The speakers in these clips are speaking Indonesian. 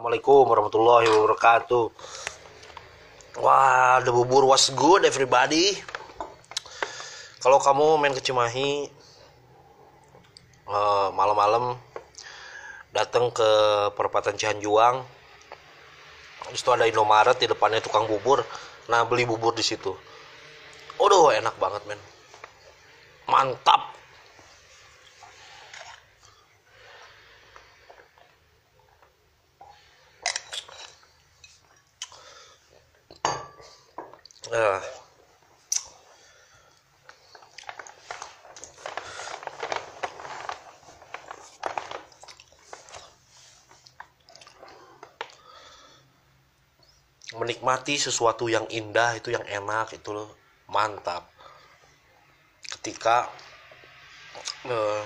Assalamualaikum warahmatullahi wabarakatuh. Wah, the bubur was good everybody. Kalau kamu main ke Cimahi eh, malam-malam datang ke perempatan Cihanjuang, Terus itu ada Indomaret di depannya tukang bubur. Nah, beli bubur di situ. Aduh, enak banget, men. Mantap. Ah. menikmati sesuatu yang indah itu yang enak itu mantap. Ketika eh,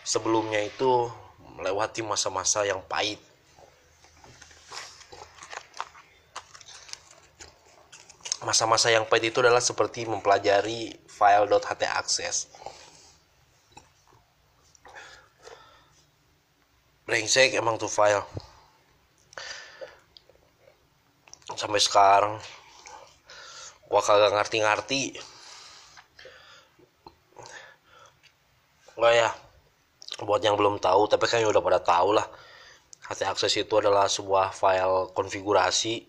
sebelumnya itu melewati masa-masa yang pahit masa-masa yang pahit itu adalah seperti mempelajari file.htaccess brengsek emang tuh file. Sampai sekarang. Gua kagak ngerti-ngerti. Wah ya? Buat yang belum tahu tapi kayaknya udah pada tahu lah. HT Access itu adalah sebuah file konfigurasi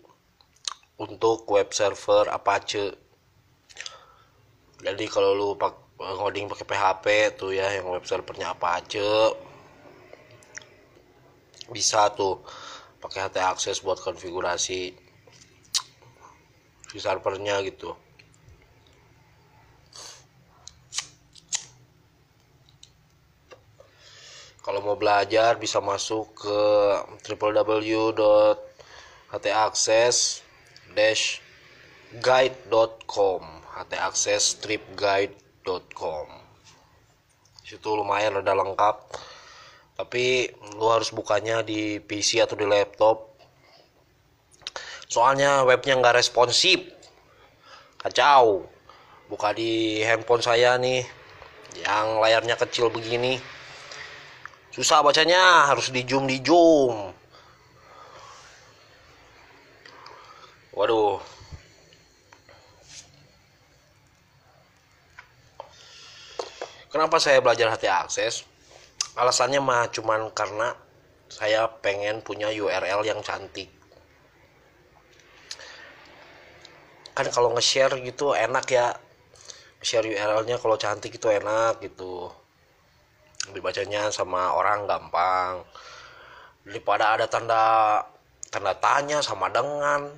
untuk web server Apache. Jadi kalau lu pak ngoding pakai PHP tuh ya yang web servernya Apache bisa tuh pakai HT Access buat konfigurasi di servernya gitu. Kalau mau belajar bisa masuk ke www.htaccess guide.com htaccess-guide.com situ lumayan udah lengkap. Tapi lu harus bukanya di PC atau di laptop. Soalnya webnya nggak responsif. Kacau. Buka di handphone saya nih yang layarnya kecil begini. Susah bacanya harus di zoom di zoom waduh. Kenapa saya belajar HT Access alasannya mah cuman karena saya pengen punya URL yang cantik. Kan kalau nge-share gitu enak ya. Share URL-nya kalau cantik itu enak gitu. Dibacanya sama orang gampang. Daripada ada tanda tanda tanya sama dengan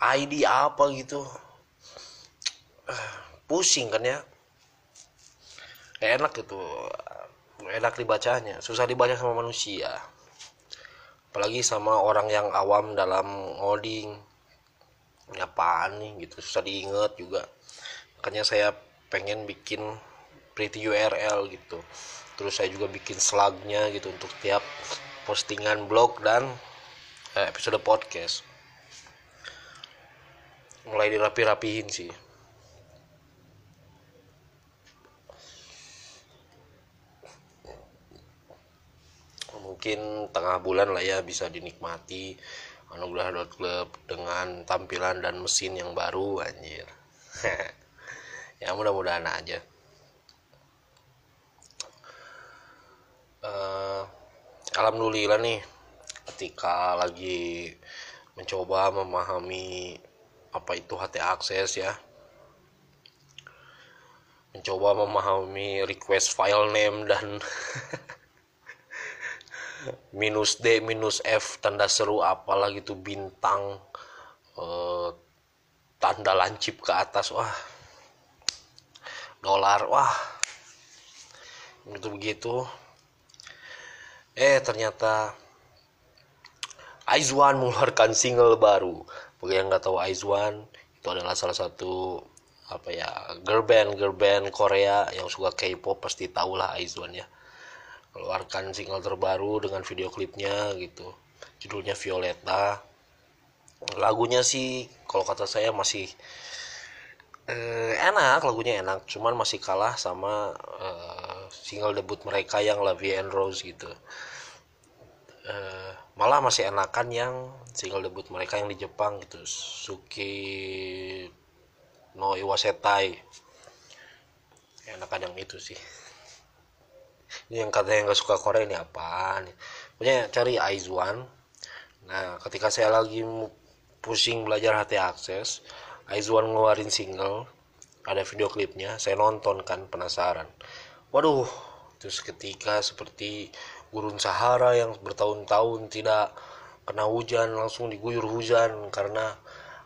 ID apa gitu. Pusing kan ya. Enak gitu enak dibacanya. Susah dibaca sama manusia. Apalagi sama orang yang awam dalam ngoding. Ini apaan gitu. Susah diinget juga. Makanya saya pengen bikin pretty URL gitu. Terus saya juga bikin slugnya gitu untuk tiap postingan blog dan eh, episode podcast mulai dirapi-rapihin sih. Mungkin tengah bulan lah ya bisa dinikmati anugerah.club dengan tampilan dan mesin yang baru anjir. Ya mudah-mudahan aja. Uh, alhamdulillah nih ketika lagi mencoba memahami apa itu HT akses ya. Mencoba memahami request file name dan minus D minus F tanda seru apalah gitu bintang eh, tanda lancip ke atas wah dolar wah begitu begitu. Eh ternyata Aizwan mengeluarkan single baru bagi yang nggak tahu Aizwan itu adalah salah satu apa ya girl band girl band Korea yang suka K-pop pasti tahu lah Aizwan ya. Keluarkan single terbaru dengan video klipnya gitu. Judulnya Violeta lagunya sih kalau kata saya masih eh, enak lagunya enak. Cuman masih kalah sama eh, single debut mereka yang Vie en Rose gitu. Eh, malah masih enakan yang single debut mereka yang di Jepang gitu. Suki no Iwasetai. Enakan yang itu sih. Ini yang katanya nggak suka Korea ini apaan punya cari Aizwan nah ketika saya lagi pusing belajar HT Access Aizwan ngeluarin single ada video klipnya saya nonton kan penasaran. Waduh terus ketika seperti gurun Sahara yang bertahun-tahun tidak kena hujan langsung diguyur hujan karena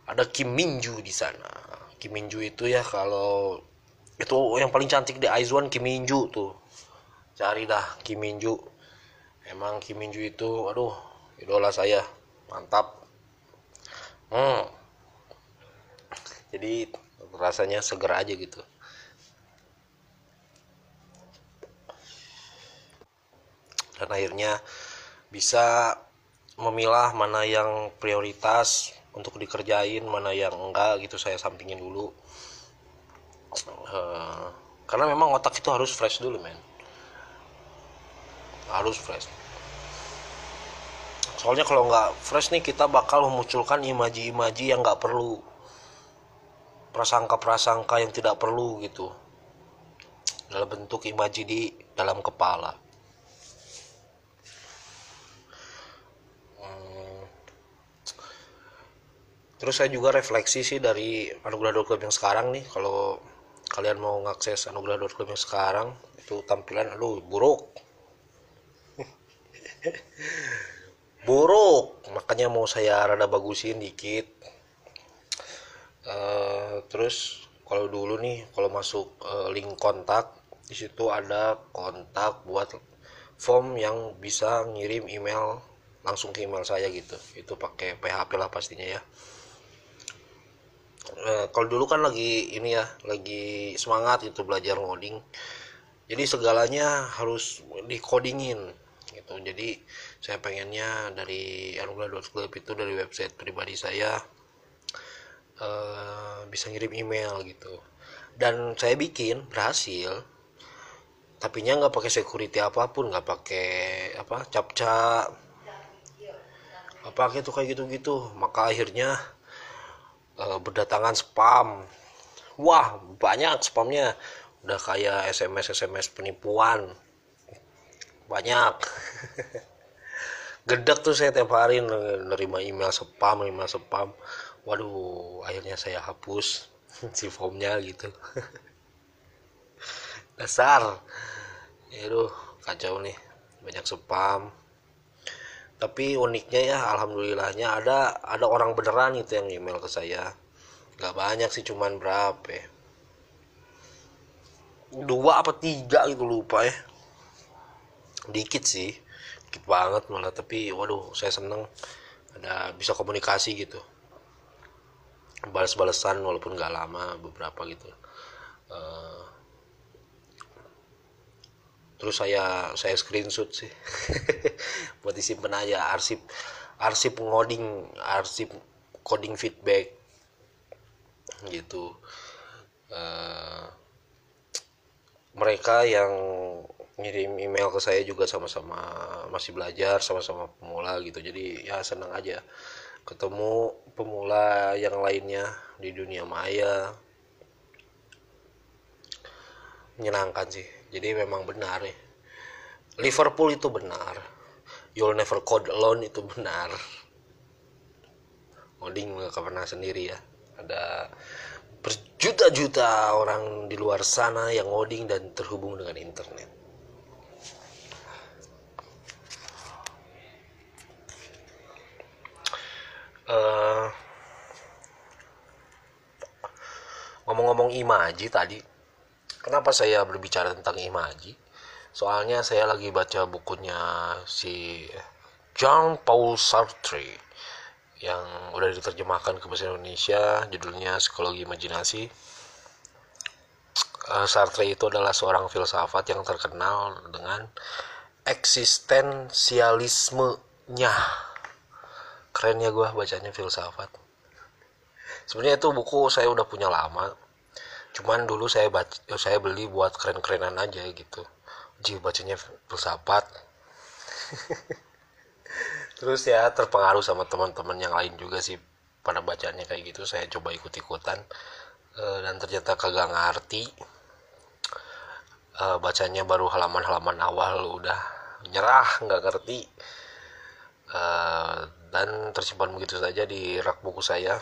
ada Kim Minju di sana. Kim Minju itu ya kalau itu yang paling cantik di Aizwan Kim Minju tuh. Cari dah Kim Minju. Emang Kim Minju itu aduh idola saya. Mantap. Hmm. jadi rasanya seger aja gitu dan akhirnya bisa memilah mana yang prioritas untuk dikerjain mana yang enggak gitu saya sampingin dulu. Uh, karena memang otak itu harus fresh dulu men. Harus fresh. Soalnya kalau nggak fresh nih kita bakal memunculkan imaji-imaji yang nggak perlu. Prasangka-prasangka yang tidak perlu gitu. Dalam bentuk imaji di dalam kepala terus saya juga refleksi sih dari anugerah.club yang sekarang nih kalau kalian mau ngakses anugerah.club yang sekarang itu tampilan aduh buruk. Buruk. Makanya mau saya rada bagusin dikit. Uh, terus kalau dulu nih kalau masuk uh, link kontak di situ ada kontak buat form yang bisa ngirim email langsung ke email saya gitu. Itu pakai PHP lah pastinya ya Eh, kalau dulu kan lagi ini ya lagi semangat itu belajar ngoding. Jadi segalanya harus dikodingin gitu. Jadi saya pengennya dari anugerah.club itu dari website pribadi saya uh, bisa ngirim email gitu. Dan saya bikin berhasil tapi nya nggak pakai security apa pun nggak pakai apa cap-cap apa gitu kayak gitu-gitu. Maka akhirnya uh, berdatangan spam. Wah banyak spamnya. Udah kayak sms sms penipuan. Banyak. Gedek tuh saya tiap hari nerima email spam email spam. Waduh akhirnya saya hapus si formnya gitu. Dasar. Ya kacau nih. Banyak spam tapi uniknya ya alhamdulillahnya ada ada orang beneran itu yang email ke saya. Nggak banyak sih cuman berapa ya? Dua apa tiga gitu lupa ya. Dikit sih dikit banget malah. Tapi waduh saya seneng ada bisa komunikasi gitu. Balas-balasan walaupun nggak lama beberapa gitu. Uh, terus saya saya screenshot sih. Buat disimpan aja arsip arsip ngoding arsip coding feedback. Gitu. Uh, mereka yang ngirim email ke saya juga sama-sama masih belajar sama-sama pemula gitu. Jadi ya senang aja. Ketemu pemula yang lainnya di dunia maya. Menyenangkan sih jadi memang benar ya. Liverpool itu benar. You'll never code alone itu benar. Coding nggak pernah sendiri ya. Ada berjuta-juta orang di luar sana yang ngoding dan terhubung dengan internet. Uh, ngomong-ngomong imaji tadi Kenapa saya berbicara tentang imaji? Soalnya saya lagi baca bukunya si Jean Paul Sartre yang udah diterjemahkan ke bahasa Indonesia, judulnya Psikologi Imajinasi. Eh, Sartre itu adalah seorang filsafat yang terkenal dengan eksistensialismenya. Keren ya gue bacanya filsafat. Sebenarnya itu buku saya udah punya lama, cuman dulu saya baca saya beli buat keren-kerenan aja gitu. Ji bacanya filsafat. Terus ya terpengaruh sama teman-teman yang lain juga sih pada bacanya kayak gitu. Saya coba ikut-ikutan. Uh, dan ternyata kagak ngerti. Uh, bacanya baru halaman-halaman awal udah nyerah nggak ngerti. Uh, dan tersimpan begitu saja di rak buku saya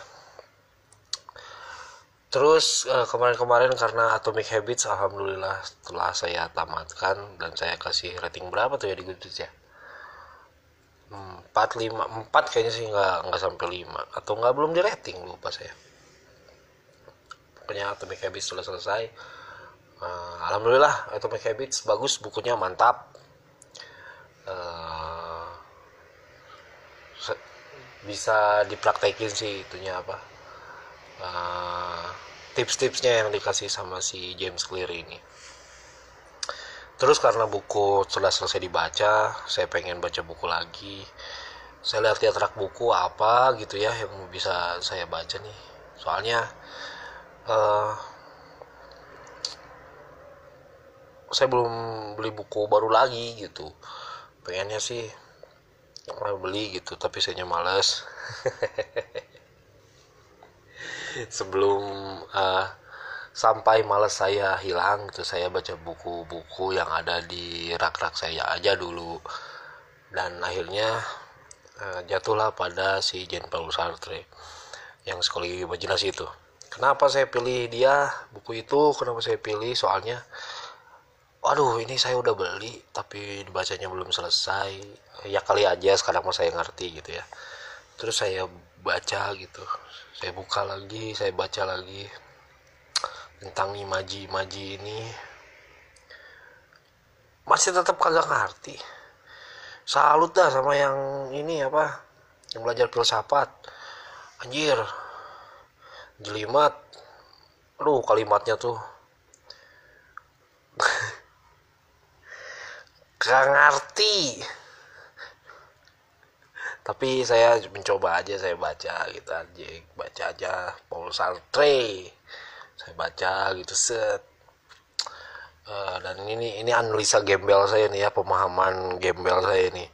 terus kemarin-kemarin uh, karena Atomic Habits alhamdulillah setelah saya tamatkan dan saya kasih rating berapa tuh ya di Goodreads ya? Empat lima empat kayaknya sih nggak nggak sampai lima. Atau nggak belum di rating lupa saya. Pokoknya Atomic Habits sudah selesai. Uh, alhamdulillah Atomic Habits bagus bukunya mantap. Uh, bisa dipraktekin sih itunya apa uh, tips-tipsnya yang dikasih sama si James Clear ini. Terus karena buku sudah selesai dibaca saya pengen baca buku lagi. Saya lihat-lihat rak buku apa gitu ya yang bisa saya baca nih. Soalnya uh, saya belum beli buku baru lagi gitu. Pengennya sih beli gitu tapi saya males sebelum uh, sampai malas saya hilang gitu saya baca buku-buku yang ada di rak-rak saya aja dulu. Dan akhirnya uh, jatuhlah pada si Jean Paul Sartre yang psikologi imajinasi itu. Kenapa saya pilih dia buku itu? Kenapa saya pilih? Soalnya waduh ini saya udah beli tapi dibacanya belum selesai. Ya kali aja sekarang mau saya ngerti gitu ya. Terus saya baca gitu. Saya buka lagi saya baca lagi tentang imaji-imaji ini. Masih tetap kagak ngerti. Salut dah sama yang ini apa yang belajar filsafat. Anjir jelimat aduh kalimatnya tuh. Gak ngerti tapi saya mencoba aja saya baca gitu aja baca aja Paul Sartre. Saya baca gitu set. Uh, dan ini ini analisa gembel saya nih ya pemahaman gembel saya nih.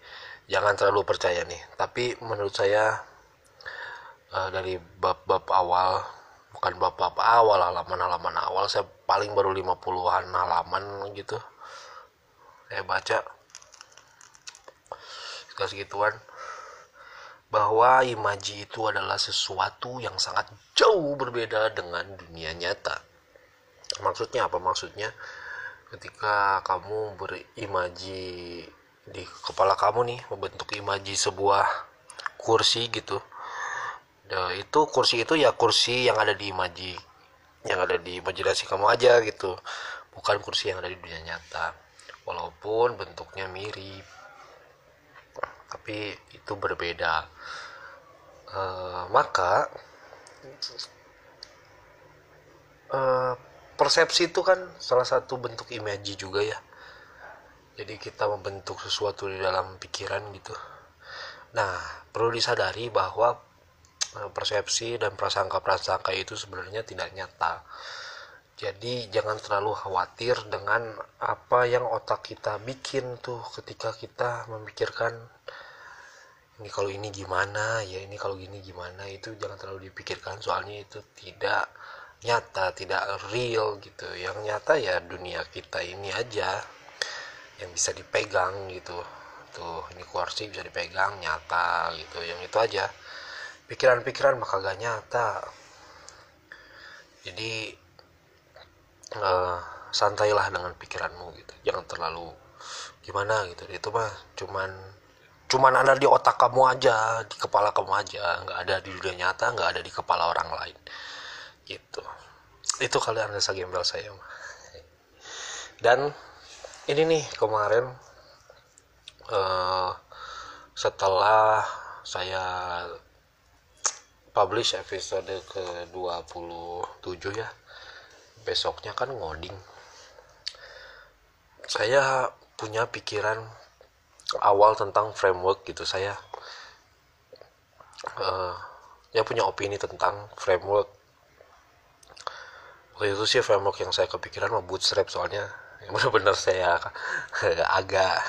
Jangan terlalu percaya nih. Tapi menurut saya uh, dari bab-bab awal bukan bab-bab awal halaman-halaman awal saya paling baru 50-an halaman gitu. Saya baca. Segituan bahwa imaji itu adalah sesuatu yang sangat jauh berbeda dengan dunia nyata. Maksudnya apa? Maksudnya ketika kamu berimaji di kepala kamu nih membentuk imaji sebuah kursi gitu. Itu kursi itu ya kursi yang ada di imaji yang ada di imajinasi kamu aja gitu. Bukan kursi yang ada di dunia nyata. Walaupun bentuknya mirip tapi itu berbeda. Uh, maka uh, persepsi itu kan salah satu bentuk imaji juga ya. Jadi kita membentuk sesuatu di dalam pikiran gitu. Nah perlu disadari bahwa uh, persepsi dan prasangka-prasangka itu sebenarnya tidak nyata. Jadi jangan terlalu khawatir dengan apa yang otak kita bikin tuh ketika kita memikirkan ini kalau ini gimana? Ya ini kalau gini gimana? Itu jangan terlalu dipikirkan soalnya itu tidak nyata tidak real gitu. Yang nyata ya dunia kita ini aja yang bisa dipegang gitu. Tuh ini kursi bisa dipegang nyata gitu. Yang itu aja. Pikiran-pikiran maka gak nyata. Jadi uh, santailah dengan pikiranmu gitu. Jangan terlalu gimana gitu. Itu mah cuman cuman ada di otak kamu aja di kepala kamu aja. Nggak ada di dunia nyata nggak ada di kepala orang lain. Gitu. Itu kalian analisa gembel saya dan ini nih kemarin uh, setelah saya publish episode ke 27 ya besoknya kan ngoding. Saya punya pikiran awal tentang framework gitu. Saya uh, ya punya opini tentang framework. Waktu itu sih framework yang saya kepikiran mau bootstrap soalnya yang benar-benar saya agak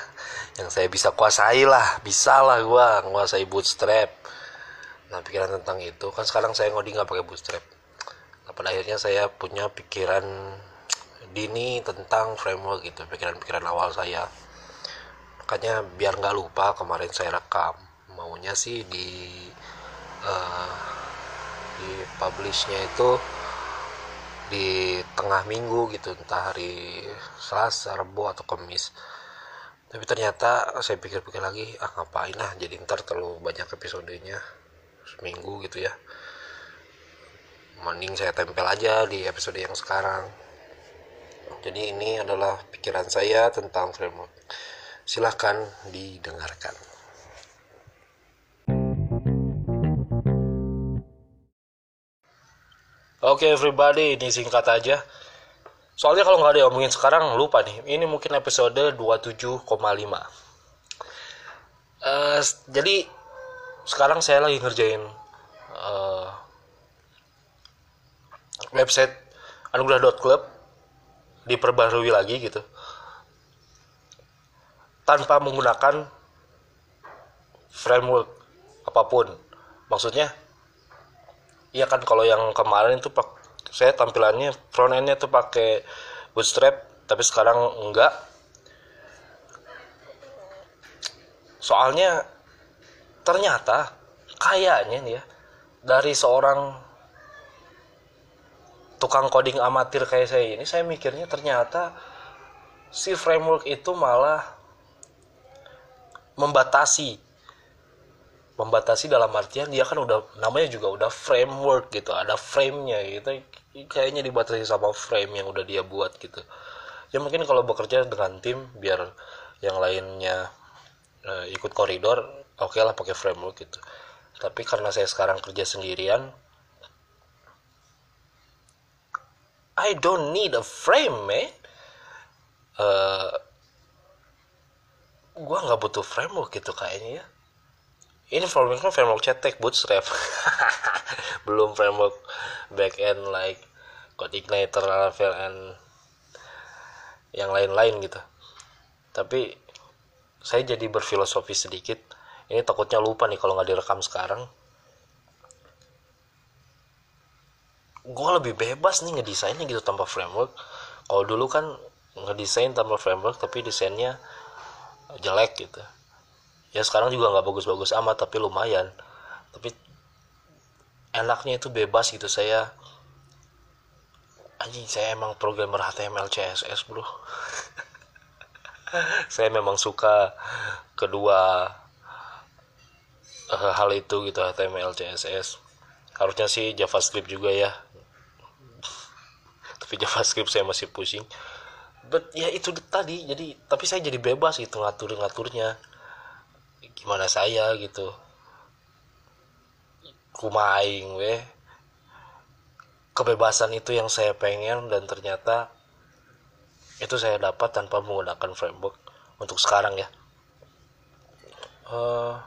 yang saya bisa kuasai lah bisa lah gue nguasai bootstrap. Nah pikiran tentang itu kan sekarang saya ngoding nggak pakai bootstrap. Nah, pada akhirnya saya punya pikiran dini tentang framework gitu pikiran-pikiran awal saya makanya biar nggak lupa kemarin saya rekam. Maunya sih di uh, di publishnya itu di tengah minggu gitu entah hari Selasa, Rabu atau Kamis. Tapi ternyata saya pikir-pikir lagi ah ngapain lah jadi ntar terlalu banyak episodenya seminggu gitu ya. Mending saya tempel aja di episode yang sekarang. Jadi ini adalah pikiran saya tentang framework silahkan didengarkan Oke okay, everybody, ini singkat aja. Soalnya kalau nggak ada omongin sekarang lupa nih. Ini mungkin episode 27,5. Uh, jadi sekarang saya lagi ngerjain uh, website anugerah.club diperbarui lagi gitu tanpa menggunakan framework apa pun. Maksudnya Iya kan kalau yang kemarin itu pak saya tampilannya front endnya tuh pakai bootstrap tapi sekarang enggak. Soalnya ternyata kayaknya nih ya dari seorang tukang coding amatir kayak saya ini saya mikirnya ternyata si framework itu malah membatasi. Membatasi dalam artian dia kan udah namanya juga udah framework gitu ada framenya gitu. Kayaknya dibatasi sama frame yang udah dia buat gitu. Ya mungkin kalau bekerja dengan tim biar yang lainnya uh, ikut koridor oke okay lah pakai framework gitu. Tapi karena saya sekarang kerja sendirian I don't need a frame man. Uh, gua nggak butuh framework gitu kayaknya ya. Ini frameworknya framework cetek bootstrap. Belum framework backend like code igniter laravel and yang lain-lain gitu. Tapi saya jadi berfilosofi sedikit. Ini takutnya lupa nih kalau nggak direkam sekarang. Gue lebih bebas nih ngedesainnya gitu tanpa framework. Kalau dulu kan ngedesain tanpa framework tapi desainnya jelek gitu. Ya sekarang juga nggak bagus-bagus amat tapi lumayan. Tapi enaknya itu bebas gitu saya. Anjing saya emang programmer HTML CSS bro. Saya memang suka kedua uh, hal itu gitu HTML CSS harusnya sih JavaScript juga ya. Tapi JavaScript saya masih pusing but ya itu tadi jadi tapi saya jadi bebas gitu ngatur ngaturnya. Gimana saya gitu. Rumah aing weh. Kebebasan itu yang saya pengen dan ternyata itu saya dapat tanpa menggunakan framework untuk sekarang ya. Uh,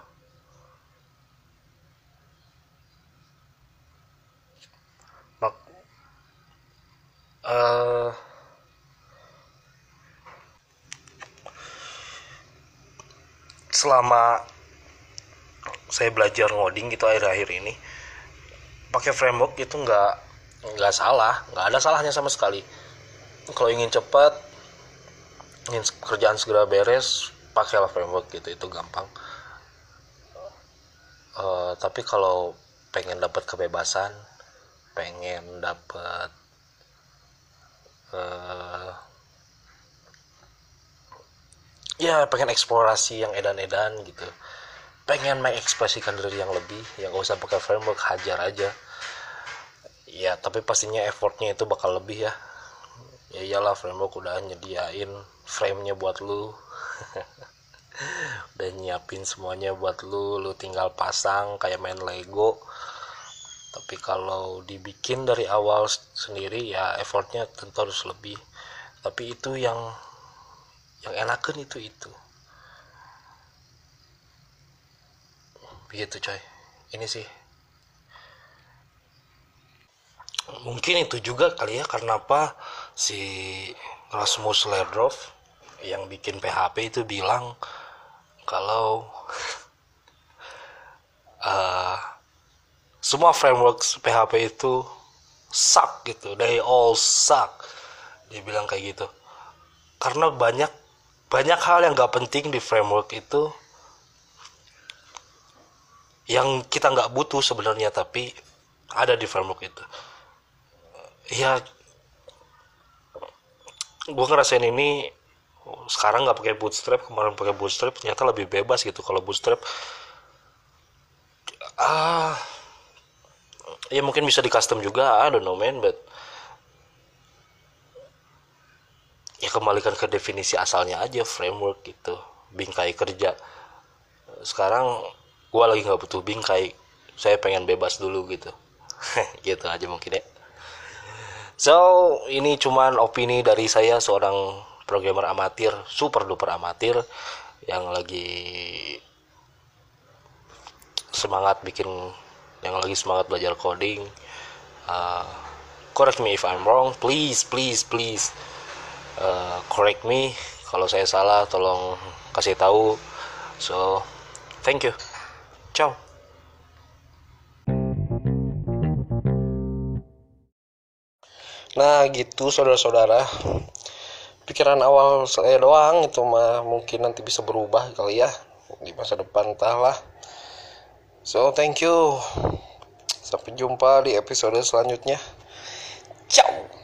uh, selama saya belajar ngoding gitu akhir-akhir ini pakai framework itu nggak nggak salah nggak ada salahnya sama sekali. Kalau ingin cepat ingin kerjaan segera beres pakailah framework gitu itu gampang. Uh, tapi kalau pengen dapat kebebasan pengen dapat uh, ya pengen eksplorasi yang edan-edan gitu. Pengen mengekspresikan diri yang lebih yang gak usah pakai framework hajar aja. Ya tapi pastinya effortnya itu bakal lebih ya. Ya iyalah framework udah nyediain framenya buat lu. Udah nyiapin semuanya buat lu lu tinggal pasang kayak main Lego. Tapi kalau dibikin dari awal sendiri ya effortnya tentu harus lebih. Tapi itu yang yang enakan itu itu. Begitu coy. Ini sih. Mungkin itu juga kali ya karena apa? Si Rasmus Ledrov yang bikin PHP itu bilang kalau uh, semua framework PHP itu suck gitu. They all suck. Dia bilang kayak gitu. Karena banyak banyak hal yang gak penting di framework itu yang kita nggak butuh sebenarnya tapi ada di framework itu. Ya gue ngerasain ini sekarang nggak pakai bootstrap kemarin pakai bootstrap ternyata lebih bebas gitu kalau bootstrap. Ah ya mungkin bisa di custom juga I don't know man but ya kembalikan ke definisi asalnya aja framework gitu. Bingkai kerja. Sekarang gue lagi nggak butuh bingkai. Saya pengen bebas dulu gitu. Gitu aja mungkin ya. So ini cuman opini dari saya seorang programmer amatir super duper amatir yang lagi semangat bikin yang lagi semangat belajar coding. Uh, correct me if I'm wrong. Please please please uh, correct me kalau saya salah tolong kasih tahu. So thank you. Ciao. Nah gitu saudara-saudara. Pikiran awal saya doang itu mah mungkin nanti bisa berubah kali ya. Di masa depan entahlah. So thank you. Sampai jumpa di episode selanjutnya. Ciao